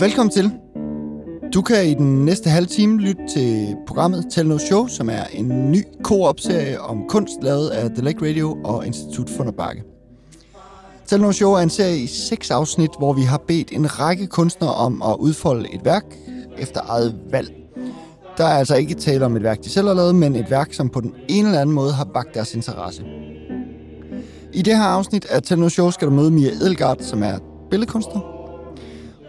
Velkommen til. Du kan i den næste halve time lytte til programmet Tell No Show, som er en ny co-op-serie om kunst lavet af The Lake Radio og Institut for Bakke. Tell No Show er en serie i seks afsnit, hvor vi har bedt en række kunstnere om at udfolde et værk efter eget valg. Der er altså ikke tale om et værk, de selv har lavet, men et værk, som på den ene eller anden måde har bagt deres interesse. I det her afsnit af Tell Show skal du møde Mia Edelgard, som er billedkunstner,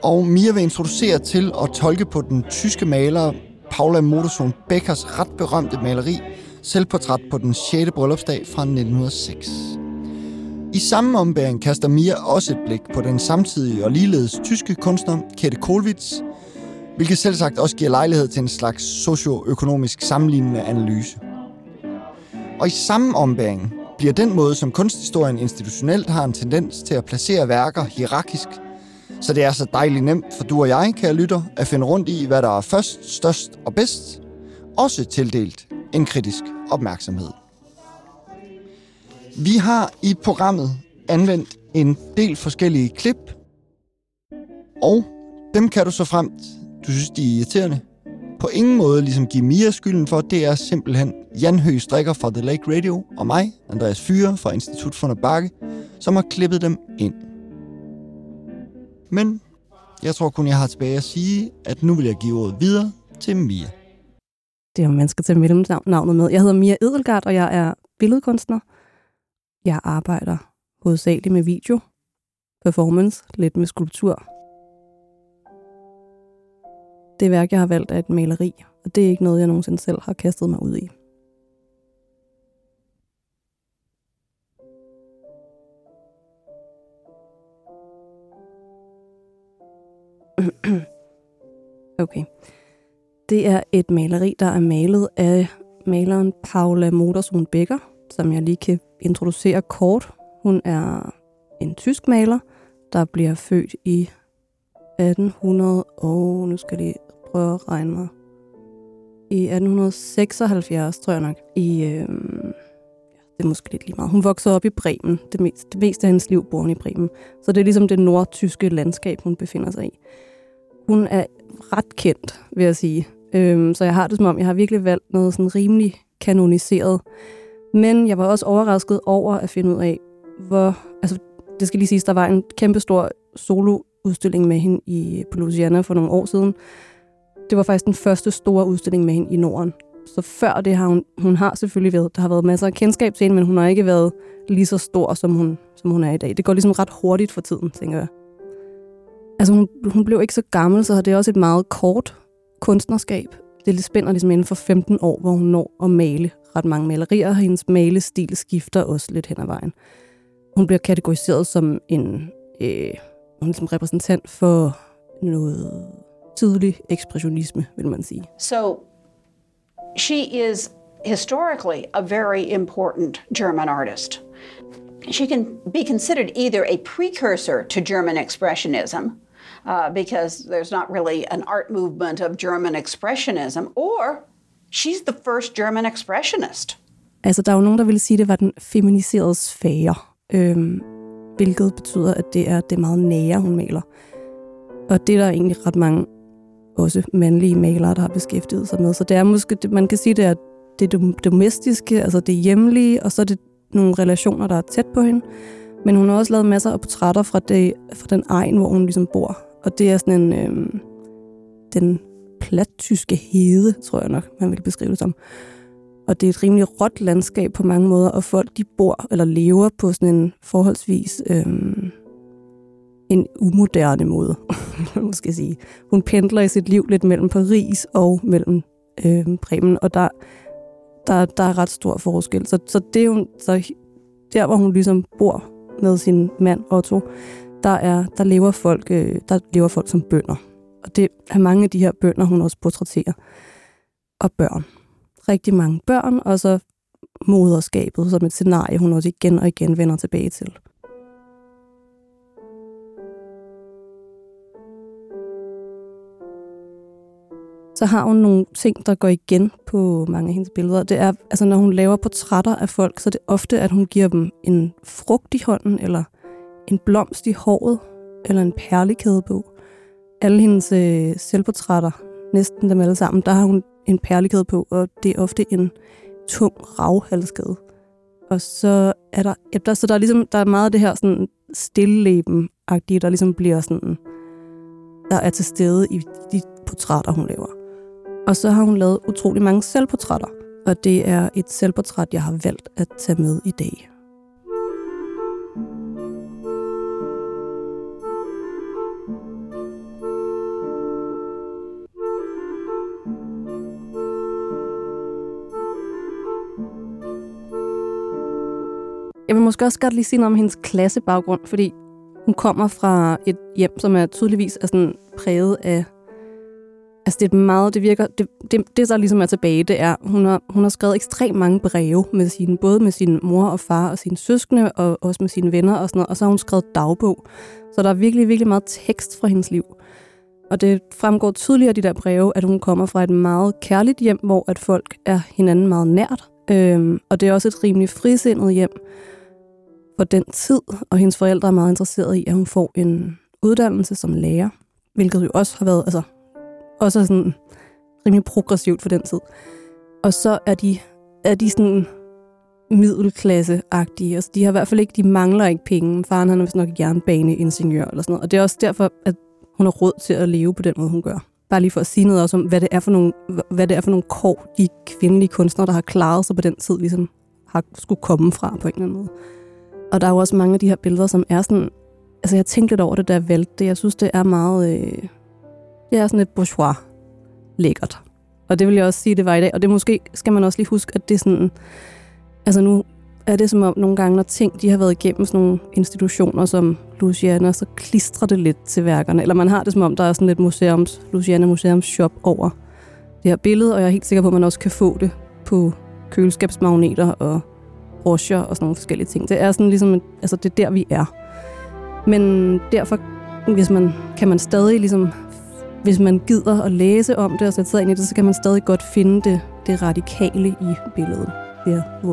og Mia vil introducere til at tolke på den tyske maler Paula Modersohn Beckers ret berømte maleri Selvportræt på den 6. bryllupsdag fra 1906. I samme ombæring kaster Mia også et blik på den samtidige og ligeledes tyske kunstner Kette Kohlwitz, hvilket selvsagt også giver lejlighed til en slags socioøkonomisk sammenlignende analyse. Og i samme ombæring bliver den måde, som kunsthistorien institutionelt har en tendens til at placere værker hierarkisk – så det er så dejligt nemt for du og jeg, kære lytter, at finde rundt i, hvad der er først, størst og bedst. Også tildelt en kritisk opmærksomhed. Vi har i programmet anvendt en del forskellige klip, og dem kan du så fremt, du synes, de er irriterende, på ingen måde ligesom give Mia skylden for, det er simpelthen Jan Høgh Strikker fra The Lake Radio og mig, Andreas Fyre fra Institut for Bakke, som har klippet dem ind. Men jeg tror kun, jeg har tilbage at sige, at nu vil jeg give ordet videre til Mia. Det er, man skal tage mellemnavnet med. Jeg hedder Mia Edelgard, og jeg er billedkunstner. Jeg arbejder hovedsageligt med video, performance, lidt med skulptur. Det værk, jeg har valgt, er et maleri, og det er ikke noget, jeg nogensinde selv har kastet mig ud i. okay. Det er et maleri, der er malet af maleren Paula Modersohn Becker, som jeg lige kan introducere kort. Hun er en tysk maler, der bliver født i 1800 og nu skal jeg lige prøve at regne med. I 1876, tror jeg nok, i øh, det er måske lidt lige meget. Hun voksede op i Bremen. Det meste, det meste af hendes liv bor hun i Bremen. Så det er ligesom det nordtyske landskab, hun befinder sig i. Hun er ret kendt, vil jeg sige. Øhm, så jeg har det som om, jeg har virkelig valgt noget sådan rimelig kanoniseret. Men jeg var også overrasket over at finde ud af, hvor... Altså, det skal lige siges, der var en kæmpe stor soloudstilling med hende i, på Louisiana for nogle år siden. Det var faktisk den første store udstilling med hende i Norden så før det har hun, hun har selvfølgelig været, der har været masser af kendskab til hende, men hun har ikke været lige så stor, som hun, som hun er i dag. Det går ligesom ret hurtigt for tiden, tænker jeg. Altså hun, hun blev ikke så gammel, så det er også et meget kort kunstnerskab. Det spænder ligesom inden for 15 år, hvor hun når at male ret mange malerier, og hendes malestil skifter også lidt hen ad vejen. Hun bliver kategoriseret som en øh, hun som ligesom repræsentant for noget tidlig ekspressionisme, vil man sige. So She is historically a very important German artist. She can be considered either a precursor to German Expressionism, uh, because there's not really an art movement of German Expressionism, or she's the first German Expressionist. Altså, der er jo nogen, der vil sige, at det var den feminiserede sfære, øhm, hvilket betyder, at det er det meget nære, hun maler. Og det er der egentlig ret mange også mandlige malere, der har beskæftiget sig med. Så det er måske, man kan sige, det er det domestiske, altså det hjemlige, og så er det nogle relationer, der er tæt på hende. Men hun har også lavet masser af portrætter fra, det, fra den egen, hvor hun ligesom bor. Og det er sådan en, Øh, den plattyske hede, tror jeg nok, man vil beskrive det som. Og det er et rimelig råt landskab på mange måder, og folk de bor eller lever på sådan en forholdsvis øh, en umoderne måde, måske sige. Hun pendler i sit liv lidt mellem Paris og mellem øh, Bremen, og der, der, der er ret stor forskel. Så, så, det er hun, så der, hvor hun ligesom bor med sin mand Otto, der, er, der, lever folk, øh, der lever folk som bønder. Og det er mange af de her bønder, hun også portrætterer. Og børn. Rigtig mange børn, og så moderskabet som et scenarie, hun også igen og igen vender tilbage til. Så har hun nogle ting, der går igen på mange af hendes billeder. Det er, altså når hun laver portrætter af folk, så er det ofte, at hun giver dem en frugt i hånden, eller en blomst i håret, eller en perlekæde på. Alle hendes øh, selvportrætter, næsten dem alle sammen, der har hun en perlekæde på, og det er ofte en tung ravhalskæde. Og så er der, ja, der, så der er ligesom, der er meget af det her sådan stilleben-agtige, der ligesom bliver sådan, der er til stede i de portrætter, hun laver. Og så har hun lavet utrolig mange selvportrætter, og det er et selvportræt, jeg har valgt at tage med i dag. Jeg vil måske også godt lige sige noget om hendes klassebaggrund, fordi hun kommer fra et hjem, som er tydeligvis er sådan præget af... Altså det er meget, det virker, det, det, det der ligesom er tilbage, det er, hun har, hun har skrevet ekstremt mange breve, med sine, både med sin mor og far og sine søskende, og også med sine venner og sådan noget, og så har hun skrevet dagbog. Så der er virkelig, virkelig meget tekst fra hendes liv. Og det fremgår tydeligt af de der breve, at hun kommer fra et meget kærligt hjem, hvor at folk er hinanden meget nært. Øhm, og det er også et rimelig frisindet hjem, for den tid, og hendes forældre er meget interesserede i, at hun får en uddannelse som lærer, hvilket jo også har været altså, også sådan rimelig progressivt for den tid. Og så er de, er de sådan middelklasseagtige. Altså, de har i hvert fald ikke, de mangler ikke penge. Faren han er vist nok jernbaneingeniør eller sådan noget. Og det er også derfor, at hun har råd til at leve på den måde, hun gør. Bare lige for at sige noget også om, hvad det er for nogle, hvad det er for nogle kår, de kvindelige kunstnere, der har klaret sig på den tid, ligesom har skulle komme fra på en eller anden måde. Og der er jo også mange af de her billeder, som er sådan... Altså, jeg tænkte lidt over det, da jeg valgte det. Jeg synes, det er meget... Øh, det er sådan et bourgeois lækkert. Og det vil jeg også sige, det var i dag. Og det måske skal man også lige huske, at det er sådan... Altså nu er det som om nogle gange, når ting de har været igennem sådan nogle institutioner som Luciana, så klistrer det lidt til værkerne. Eller man har det som om, der er sådan lidt museums, Luciana Museums Shop over det her billede, og jeg er helt sikker på, at man også kan få det på køleskabsmagneter og broscher og sådan nogle forskellige ting. Det er sådan ligesom, altså det er der, vi er. Men derfor, hvis man, kan man stadig ligesom, hvis man gider at læse om det og sætte sig ind i det, så kan man stadig godt finde det, det radikale i billedet, vil jeg nu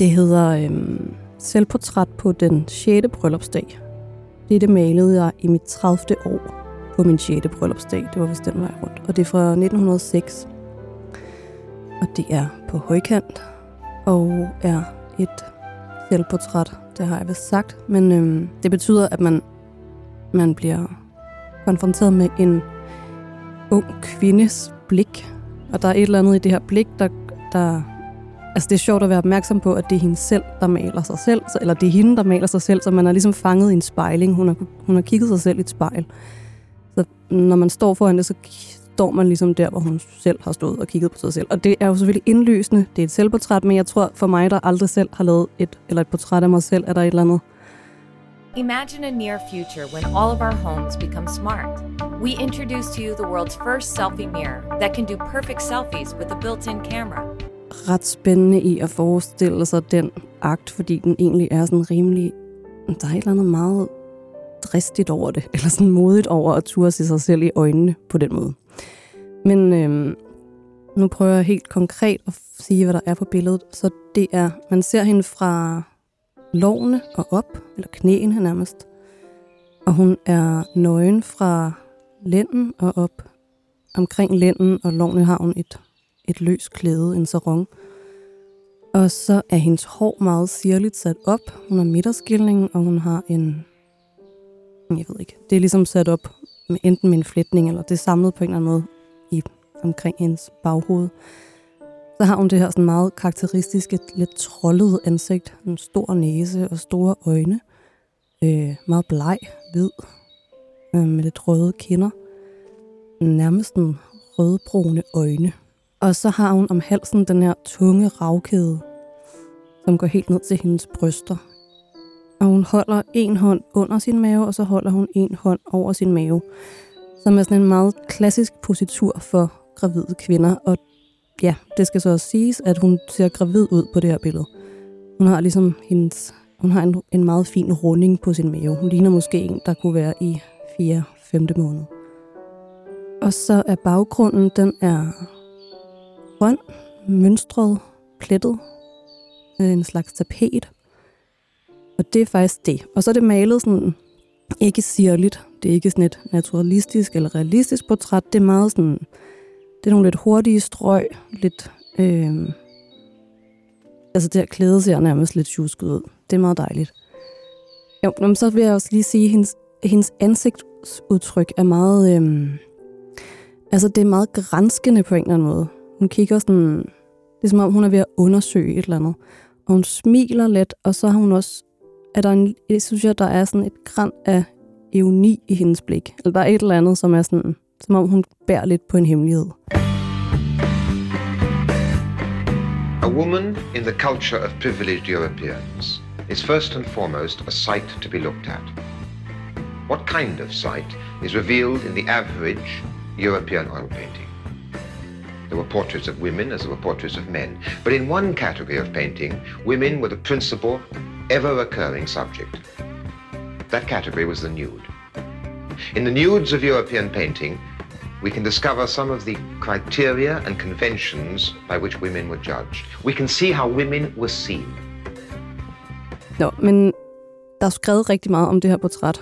Det hedder øhm, Selvportræt på den 6. bryllupsdag. Det, det malede jeg i mit 30. år på min 6. bryllupsdag. Det var vist den vej rundt. Og det er fra 1906. Og det er på højkant og er et selvportræt. Det har jeg vist sagt. Men øhm, det betyder, at man, man bliver konfronteret med en ung kvindes blik. Og der er et eller andet i det her blik, der, der Altså det er sjovt at være opmærksom på, at det er hende selv, der maler sig selv, eller det er hende, der maler sig selv, så man er ligesom fanget i en spejling. Hun har, hun har kigget sig selv i et spejl. Så når man står foran det, så står man ligesom der, hvor hun selv har stået og kigget på sig selv. Og det er jo selvfølgelig indlysende. Det er et selvportræt, men jeg tror for mig, der aldrig selv har lavet et, eller et portræt af mig selv, er der et eller andet. Imagine a near future when all of our homes become smart. We introduce to you the world's first selfie mirror that can do perfect selfies with a built-in camera ret spændende i at forestille sig den akt, fordi den egentlig er sådan rimelig... Der er et eller andet meget dristigt over det, eller sådan modigt over at turde se sig selv i øjnene på den måde. Men øhm, nu prøver jeg helt konkret at sige, hvad der er på billedet. Så det er, man ser hende fra lovene og op, eller knæene nærmest. Og hun er nøgen fra lænden og op. Omkring lænden og lovene har hun et et løs klæde, en sarong. Og så er hendes hår meget sirligt sat op. Hun har midterskilning, og hun har en... Jeg ved ikke. Det er ligesom sat op med enten med en flætning, eller det er samlet på en eller anden måde i, omkring hendes baghoved. Så har hun det her sådan meget karakteristiske, lidt trollede ansigt. En stor næse og store øjne. Øh, meget bleg, hvid, øh, med lidt røde kinder. Nærmest en rødbrune øjne. Og så har hun om halsen den her tunge ravkæde, som går helt ned til hendes bryster. Og hun holder en hånd under sin mave, og så holder hun en hånd over sin mave. Som er sådan en meget klassisk positur for gravide kvinder. Og ja, det skal så også siges, at hun ser gravid ud på det her billede. Hun har ligesom hendes, hun har en, en meget fin runding på sin mave. Hun ligner måske en, der kunne være i 4. 5. måned. Og så er baggrunden, den er grøn, mønstret, plettet, øh, en slags tapet. Og det er faktisk det. Og så er det malet sådan ikke sirligt. Det er ikke sådan et naturalistisk eller realistisk portræt. Det er meget sådan, det er nogle lidt hurtige strøg, lidt, øh, altså det her klæde ser nærmest lidt tjusket ud. Det er meget dejligt. Jo, men så vil jeg også lige sige, at hendes, hendes ansigtsudtryk er meget, øh, altså det er meget grænskende på en eller anden måde. Hun kigger sådan, det er som om hun er ved at undersøge et eller andet. Og hun smiler lidt, og så har hun også, er der en, jeg synes jeg, der er sådan et græn af evni i hendes blik. Eller der er et eller andet, som er sådan, som om hun bærer lidt på en hemmelighed. A woman in the culture of privileged Europeans is first and foremost a sight to be looked at. What kind of sight is revealed in the average European oil painting? There were portraits of women as there were portraits of men. But in one category of painting, women were the principal, ever recurring subject. That category was the nude. In the nudes of European painting, we can discover some of the criteria and conventions by which women were judged. We can see how women were seen. Nå, men der er skrevet rigtig meget om det her portræt.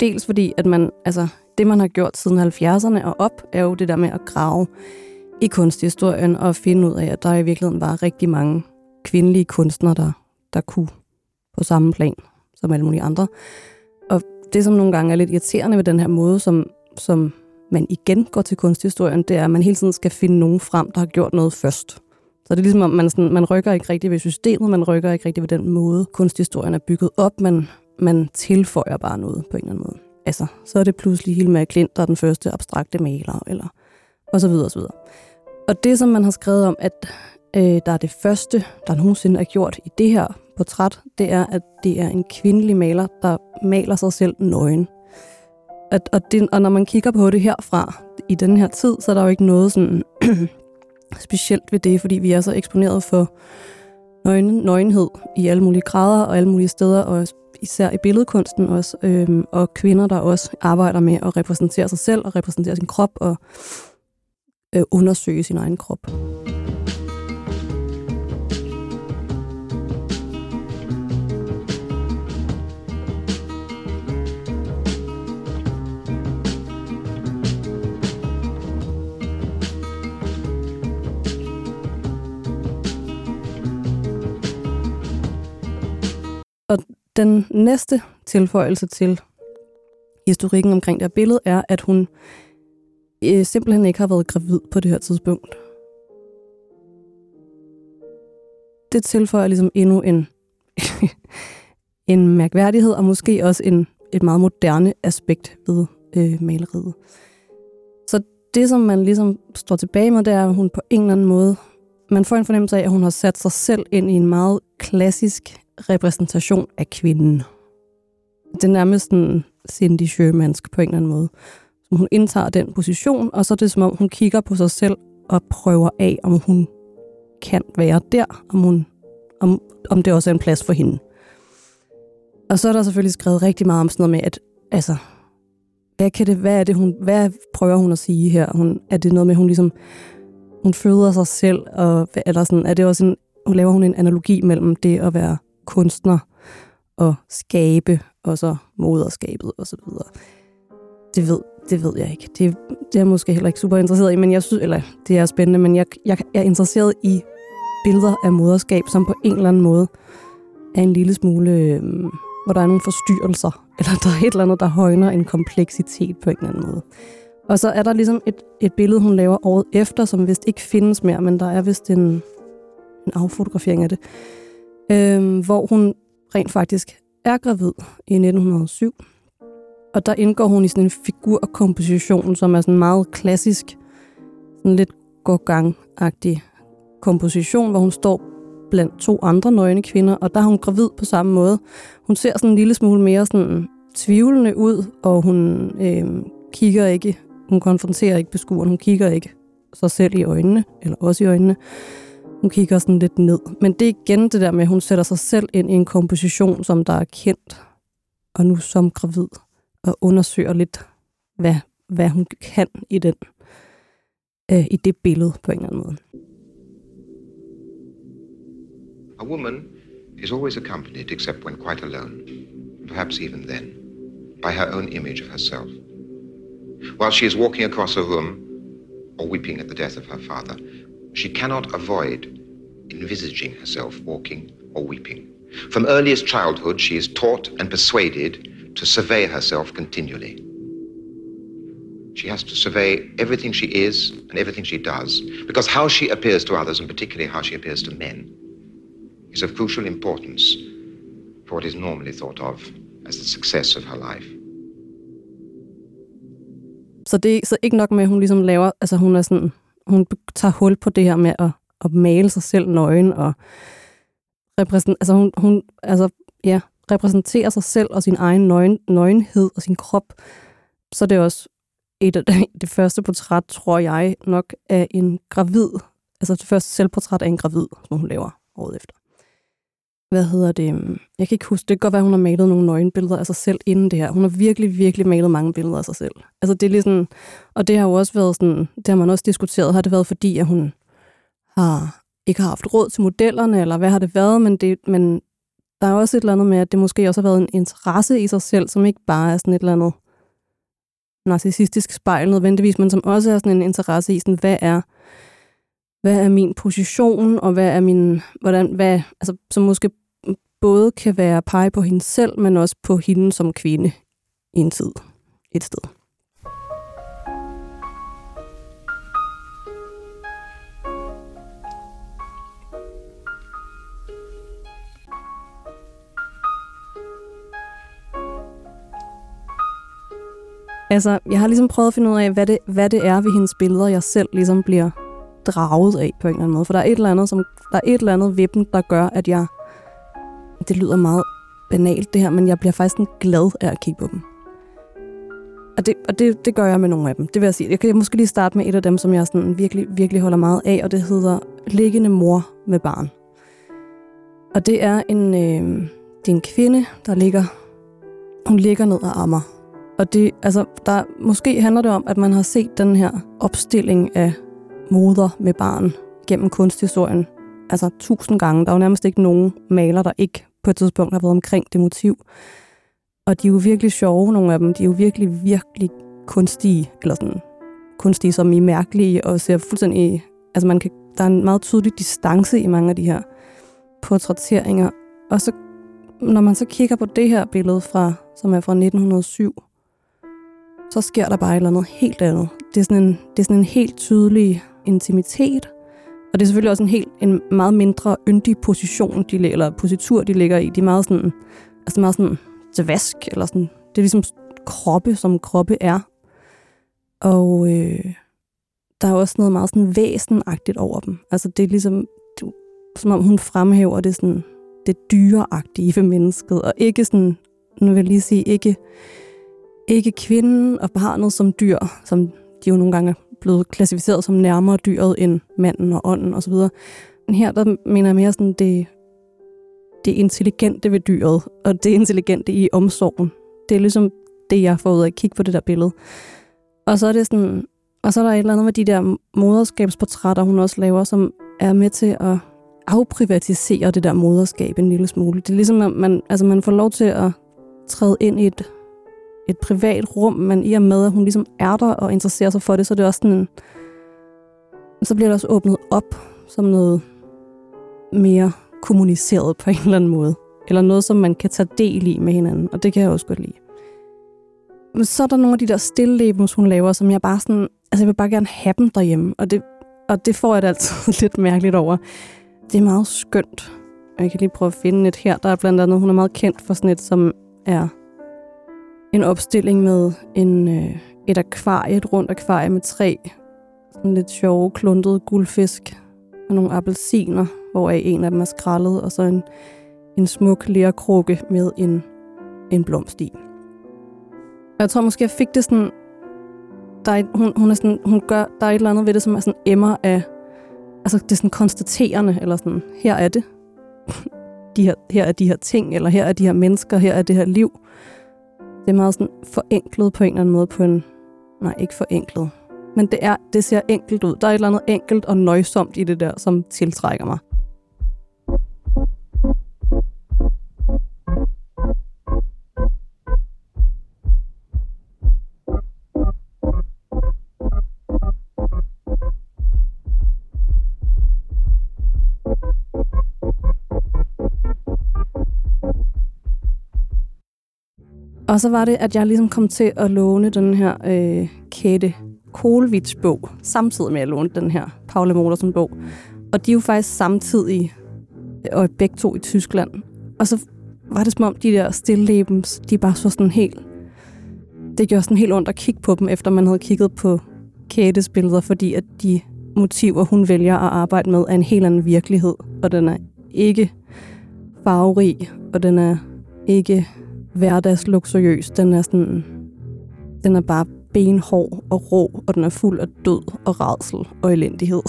Dels fordi, at man, altså, det man har gjort siden 70'erne og op, er jo det der med at grave i kunsthistorien og finde ud af, at der i virkeligheden var rigtig mange kvindelige kunstnere, der, der kunne på samme plan som alle mulige andre. Og det, som nogle gange er lidt irriterende ved den her måde, som, som man igen går til kunsthistorien, det er, at man hele tiden skal finde nogen frem, der har gjort noget først. Så det er ligesom, at man, sådan, man rykker ikke rigtig ved systemet, man rykker ikke rigtig ved den måde, kunsthistorien er bygget op, men man tilføjer bare noget på en eller anden måde. Altså, så er det pludselig helt med Klint, der er den første abstrakte maler, eller og så videre, og så videre. Og det, som man har skrevet om, at øh, der er det første, der nogensinde er gjort i det her portræt, det er, at det er en kvindelig maler, der maler sig selv nøgen. At, og, det, og når man kigger på det herfra, i den her tid, så er der jo ikke noget sådan specielt ved det, fordi vi er så eksponeret for nøgen, nøgenhed i alle mulige grader og alle mulige steder, og især i billedkunsten også, øhm, og kvinder, der også arbejder med at repræsentere sig selv og repræsentere sin krop og øh, undersøge sin egen krop. Og den næste tilføjelse til historikken omkring det her billede er, at hun øh, simpelthen ikke har været gravid på det her tidspunkt. Det tilføjer ligesom endnu en, en mærkværdighed, og måske også en, et meget moderne aspekt ved øh, maleriet. Så det, som man ligesom står tilbage med, det er, at hun på en eller anden måde, man får en fornemmelse af, at hun har sat sig selv ind i en meget klassisk repræsentation af kvinden. Det er nærmest en Cindy Shermansk på en eller anden måde som hun indtager den position, og så er det som om, hun kigger på sig selv og prøver af, om hun kan være der, om, hun, om, om det også er en plads for hende. Og så er der selvfølgelig skrevet rigtig meget om sådan noget med, at altså, hvad, kan det, hvad er det, hun, hvad prøver hun at sige her? Hun, er det noget med, hun ligesom, hun føder sig selv, og, eller sådan, er det også en, hun laver hun en analogi mellem det at være kunstner og skabe, og så moderskabet og så videre. Det ved, det ved jeg ikke. Det, det er jeg måske heller ikke super interesseret i, men jeg synes, eller det er spændende, men jeg, jeg, jeg er interesseret i billeder af moderskab, som på en eller anden måde er en lille smule, øh, hvor der er nogle forstyrrelser, eller der er et eller andet, der højner en kompleksitet på en eller anden måde. Og så er der ligesom et, et billede, hun laver året efter, som vist ikke findes mere, men der er vist en, en affotografering af det, øh, hvor hun rent faktisk er gravid i 1907. Og der indgår hun i sådan en figurkomposition, som er sådan meget klassisk, sådan lidt går komposition, hvor hun står blandt to andre nøgne kvinder, og der er hun gravid på samme måde. Hun ser sådan en lille smule mere sådan tvivlende ud, og hun øh, kigger ikke, hun konfronterer ikke beskueren, hun kigger ikke sig selv i øjnene, eller også i øjnene. Hun kigger sådan lidt ned. Men det er igen det der med, at hun sætter sig selv ind i en komposition, som der er kendt, og nu som gravid, og undersøger lidt, hvad, hvad hun kan i den øh, i det billede på en eller anden måde. A woman is always accompanied, except when quite alone, perhaps even then, by her own image of herself. While she is walking across a room or weeping at the death of her father, she cannot avoid envisaging herself walking or weeping. From earliest childhood, she is taught and persuaded to survey herself continually. She has to survey everything she is and everything she does, because how she appears to others, and particularly how she appears to men, is of crucial importance for what is normally thought of as the success of her life. Så det er så ikke nok med, at hun ligesom laver, altså hun er sådan, hun tager hul på det her med at, at male sig selv nøgen og repræsent, altså hun, hun altså, ja, repræsenterer sig selv og sin egen nøgen, nøgenhed og sin krop, så er det også et af det, det første portræt, tror jeg nok, af en gravid, altså det første selvportræt af en gravid, som hun laver året efter hvad hedder det, jeg kan ikke huske, det kan godt være, hun har malet nogle nøgenbilleder af sig selv inden det her. Hun har virkelig, virkelig malet mange billeder af sig selv. Altså det er ligesom, og det har jo også været sådan, det har man også diskuteret, har det været fordi, at hun har ikke har haft råd til modellerne, eller hvad har det været, men, det, men der er også et eller andet med, at det måske også har været en interesse i sig selv, som ikke bare er sådan et eller andet narcissistisk spejl nødvendigvis, men som også er sådan en interesse i, sådan, hvad er hvad er min position, og hvad er min, hvordan, hvad, altså, som måske både kan være pege på hende selv, men også på hende som kvinde i en tid, et sted. Altså, jeg har ligesom prøvet at finde ud af, hvad det, hvad det er ved hendes billeder, jeg selv ligesom bliver draget af på en eller anden måde. For der er et eller andet, som, der er et eller andet ved dem, der gør, at jeg... Det lyder meget banalt det her, men jeg bliver faktisk glad af at kigge på dem. Og, det, og det, det gør jeg med nogle af dem. Det vil jeg sige. Jeg kan måske lige starte med et af dem, som jeg sådan virkelig, virkelig holder meget af, og det hedder Liggende mor med barn. Og det er en, øh, det er en kvinde, der ligger, hun ligger ned og ammer. Og det, altså, der, måske handler det om, at man har set den her opstilling af moder med barn gennem kunsthistorien. Altså tusind gange. Der er jo nærmest ikke nogen maler, der ikke på et tidspunkt har været omkring det motiv. Og de er jo virkelig sjove, nogle af dem. De er jo virkelig, virkelig kunstige, eller sådan kunstige som i mærkelige, og ser fuldstændig... Altså man kan, der er en meget tydelig distance i mange af de her portrætteringer. Og så, når man så kigger på det her billede, fra, som er fra 1907, så sker der bare et eller andet helt andet. Det er sådan en, det er sådan en helt tydelig intimitet. Og det er selvfølgelig også en helt en meget mindre yndig position, de, eller positur, de ligger i. De er meget sådan, altså meget sådan dvask, eller sådan, det er ligesom kroppe, som kroppe er. Og øh, der er også noget meget sådan væsenagtigt over dem. Altså det er ligesom, det, som om hun fremhæver det sådan, det dyreagtige ved mennesket, og ikke sådan, nu vil jeg lige sige, ikke, ikke kvinden og barnet som dyr, som de jo nogle gange blevet klassificeret som nærmere dyret end manden og ånden osv. Men her der mener jeg mere sådan det, det intelligente ved dyret, og det intelligente i omsorgen. Det er ligesom det, jeg får ud af at kigge på det der billede. Og så er det sådan, og så er der et eller andet med de der moderskabsportrætter, hun også laver, som er med til at afprivatisere det der moderskab en lille smule. Det er ligesom, at man, altså man får lov til at træde ind i et et privat rum, men i og med, at hun ligesom er der og interesserer sig for det, så er det også sådan, så bliver det også åbnet op som noget mere kommuniceret på en eller anden måde. Eller noget, som man kan tage del i med hinanden, og det kan jeg også godt lide. Men så er der nogle af de der stillelebens, hun laver, som jeg bare sådan, altså jeg vil bare gerne have dem derhjemme, og det, og det får jeg det altid lidt mærkeligt over. Det er meget skønt. Jeg kan lige prøve at finde et her. Der er blandt andet, hun er meget kendt for sådan et, som er en opstilling med en, øh, et akvarie, et rundt akvarie med tre sådan lidt sjove, kluntede guldfisk og nogle appelsiner, hvoraf en af dem er skrællet, og så en, en smuk lærkrukke med en, en blomst i. Jeg tror måske, jeg fik det sådan... Der er, hun, hun, er sådan, hun gør, der er et eller andet ved det, som er sådan emmer af... Altså, det er sådan konstaterende, eller sådan, her er det. De her, her er de her ting, eller her er de her mennesker, her er det her liv. Det er meget sådan forenklet på en eller anden måde på en... Nej, ikke forenklet. Men det, er, det ser enkelt ud. Der er et eller andet enkelt og nøjsomt i det der, som tiltrækker mig. Og så var det, at jeg ligesom kom til at låne den her øh, Kate Kohlwitz bog, samtidig med at låne den her Paula Modersen bog. Og de er jo faktisk samtidig, øh, og begge to i Tyskland. Og så var det som om, de der stillebens, de bare så sådan helt... Det gjorde sådan helt ondt at kigge på dem, efter man havde kigget på Kates billeder, fordi at de motiver, hun vælger at arbejde med, er en helt anden virkelighed. Og den er ikke farverig, og den er ikke hverdagsluksuriøs. Den er sådan... Den er bare benhård og rå, og den er fuld af død og redsel og elendighed.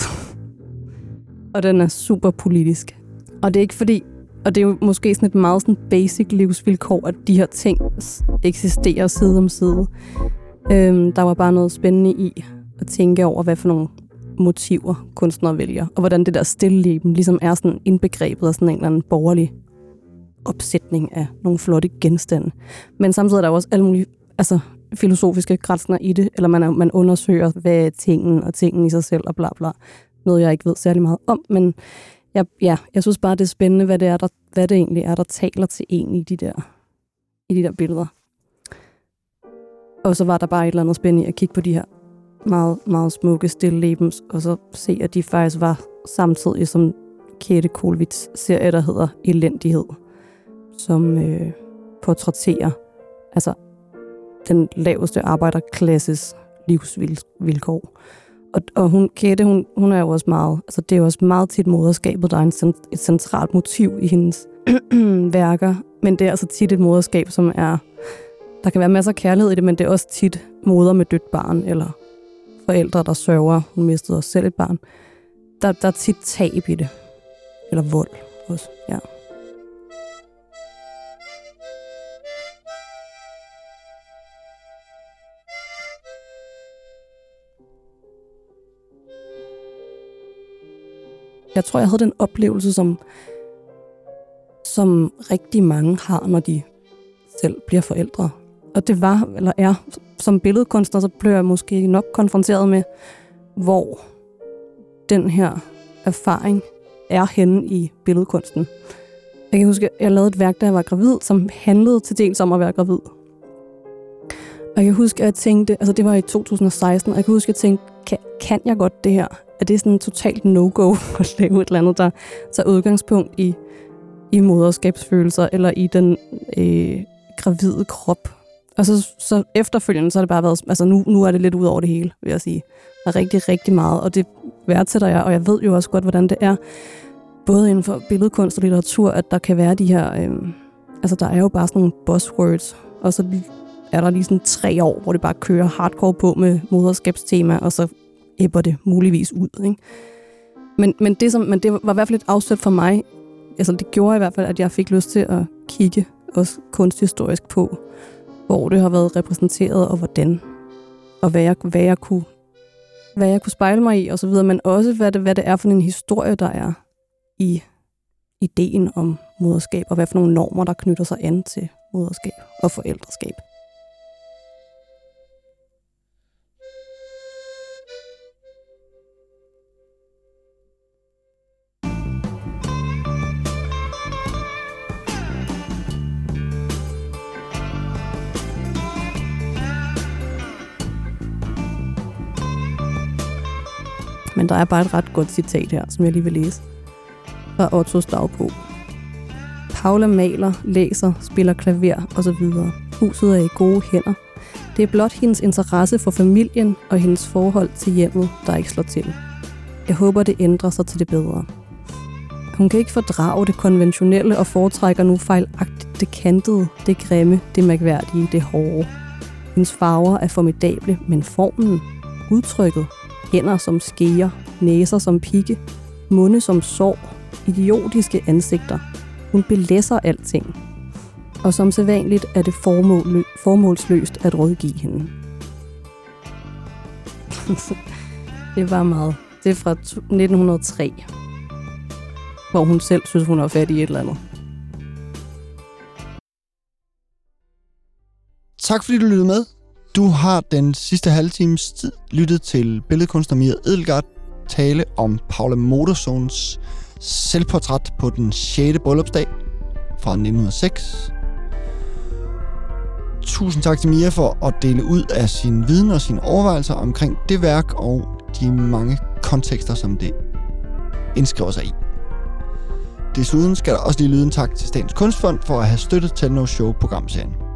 og den er super politisk. Og det er ikke fordi, og det er jo måske sådan et meget sådan basic livsvilkår, at de her ting eksisterer side om side. Øhm, der var bare noget spændende i at tænke over, hvad for nogle motiver kunstnere vælger, og hvordan det der stilleben ligesom er sådan indbegrebet af sådan en eller anden borgerlig opsætning af nogle flotte genstande. Men samtidig er der også alle mulige altså, filosofiske grænser i det, eller man, er, man undersøger, hvad er tingen og tingen i sig selv og bla bla. Noget, jeg ikke ved særlig meget om, men jeg, ja, jeg synes bare, det er spændende, hvad det, er, der, hvad det egentlig er, der taler til en i de der, i de der billeder. Og så var der bare et eller andet spændende at kigge på de her meget, meget smukke stille lebens, og så se, at de faktisk var samtidig som Kette Kolvits serie, der hedder Elendighed, som øh, portrætterer altså den laveste arbejderklasses livsvilkår. Og, og hun, Kette, hun, hun er jo også meget, altså det er jo også meget tit moderskabet, der er en, et centralt motiv i hendes værker. Men det er altså tit et moderskab, som er, der kan være masser af kærlighed i det, men det er også tit moder med dødt barn, eller forældre, der sørger, hun mistede også selv et barn. Der, der er tit tab i det. Eller vold også, ja. Jeg tror, jeg havde den oplevelse, som, som rigtig mange har, når de selv bliver forældre. Og det var, eller er, som billedkunstner, så blev jeg måske nok konfronteret med, hvor den her erfaring er henne i billedkunsten. Jeg kan huske, at jeg lavede et værk, da jeg var gravid, som handlede til dels om at være gravid. Og jeg kan huske, at jeg tænkte, altså det var i 2016, og jeg kan huske, at jeg tænkte, kan, kan jeg godt det her? Er det sådan en totalt no-go at lave et eller andet, der tager udgangspunkt i, i moderskabsfølelser, eller i den øh, gravide krop? Og så, så efterfølgende, så har det bare været, altså nu, nu er det lidt ud over det hele, vil jeg sige. Der er rigtig, rigtig meget, og det værdsætter jeg, og jeg ved jo også godt, hvordan det er, både inden for billedkunst og litteratur, at der kan være de her, øh, altså der er jo bare sådan nogle buzzwords, og så er der lige sådan tre år, hvor det bare kører hardcore på med moderskabstema, og så æbber det muligvis ud. Ikke? Men, men, det som, men det var i hvert fald et afsæt for mig. Altså det gjorde i hvert fald, at jeg fik lyst til at kigge også kunsthistorisk på, hvor det har været repræsenteret og hvordan. Og hvad jeg, hvad jeg, kunne, hvad jeg kunne spejle mig i og så videre, men også hvad det, hvad det er for en historie, der er i ideen om moderskab, og hvad for nogle normer, der knytter sig an til moderskab og forældreskab. Men der er bare et ret godt citat her, som jeg lige vil læse. Fra Ottos dagbog. Paula maler, læser, spiller klaver osv. Huset er i gode hænder. Det er blot hendes interesse for familien og hendes forhold til hjemmet, der ikke slår til. Jeg håber, det ændrer sig til det bedre. Hun kan ikke fordrage det konventionelle og foretrækker nu fejlagtigt det kantede, det grimme, det mærkværdige, det hårde. Hendes farver er formidable, men formen, udtrykket, hænder som skeer, næser som pigge, munde som sår, idiotiske ansigter. Hun belæsser alting. Og som sædvanligt er det formål, formålsløst at rådgive hende. det var meget. Det er fra 1903, hvor hun selv synes, hun har fat i et eller andet. Tak fordi du lyttede med. Du har den sidste halve times tid lyttet til billedkunstner Mia Edelgard tale om Paula Modersohns selvportræt på den 6. bryllupsdag fra 1906. Tusind tak til Mia for at dele ud af sin viden og sine overvejelser omkring det værk og de mange kontekster, som det indskriver sig i. Desuden skal der også lige lyde en tak til Statens Kunstfond for at have støttet til No Show programserien.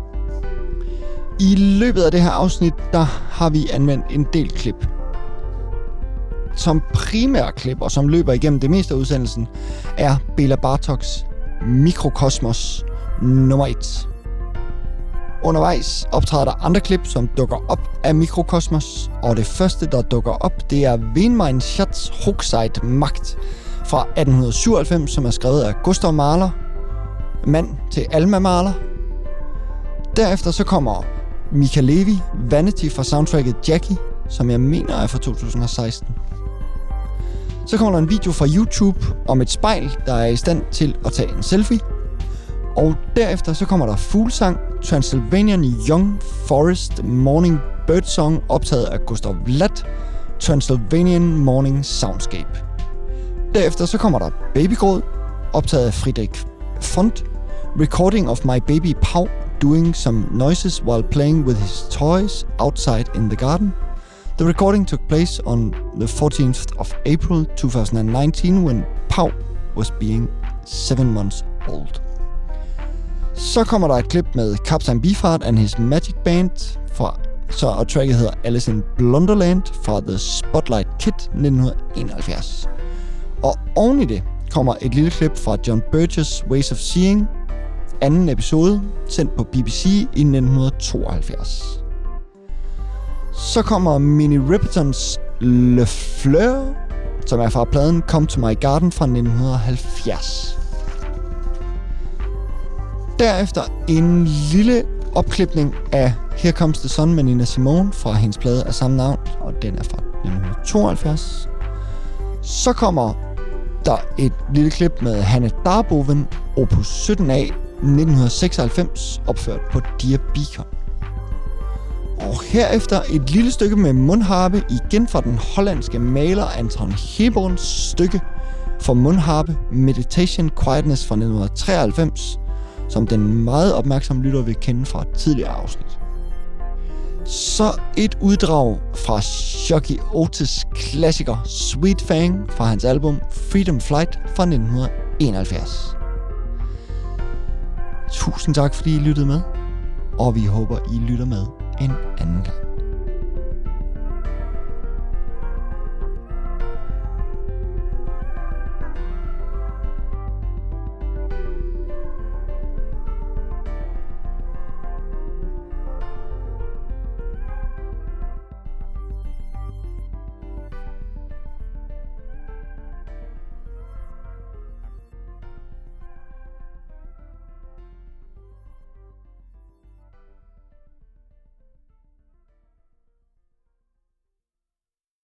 I løbet af det her afsnit, der har vi anvendt en del klip. Som primær klip, og som løber igennem det meste af udsendelsen, er Bela Bartoks Mikrokosmos nummer 1. Undervejs optræder der andre klip, som dukker op af Mikrokosmos, og det første, der dukker op, det er Venmein Schatz Hochzeit Magt fra 1897, som er skrevet af Gustav Mahler, mand til Alma Mahler. Derefter så kommer Mika Levi, Vanity fra soundtracket Jackie, som jeg mener er fra 2016. Så kommer der en video fra YouTube om et spejl, der er i stand til at tage en selfie. Og derefter så kommer der fuglsang, Transylvanian Young Forest Morning Bird Song, optaget af Gustav Vlad, Transylvanian Morning Soundscape. Derefter så kommer der Babygråd, optaget af Friedrich Font, Recording of My Baby Pau, doing some noises while playing with his toys outside in the garden. The recording took place on the 14th of April 2019 when Pau was being 7 months old. Så kommer der et klip med Captain Beefheart and his Magic Band fra så og tracket hedder Alice in Blunderland fra The Spotlight Kit 1971. Og oven i det kommer et lille klip fra John Burgess' Ways of Seeing, anden episode, sendt på BBC i 1972. Så kommer Minnie Ripertons Le Fleur, som er fra pladen Come to My Garden fra 1970. Derefter en lille opklipning af Here Comes the Sun med Nina Simone fra hendes plade af samme navn, og den er fra 1972. Så kommer der et lille klip med Hanne Darboven, opus 17a, 1996, opført på Dear Beacon. Og herefter et lille stykke med mundharpe, igen fra den hollandske maler Anton Heborns stykke for mundharpe Meditation Quietness fra 1993, som den meget opmærksomme lytter vil kende fra et tidligere afsnit. Så et uddrag fra Shocky Otis klassiker Sweet Fang fra hans album Freedom Flight fra 1971. Tusind tak fordi I lyttede med, og vi håber I lytter med en anden gang.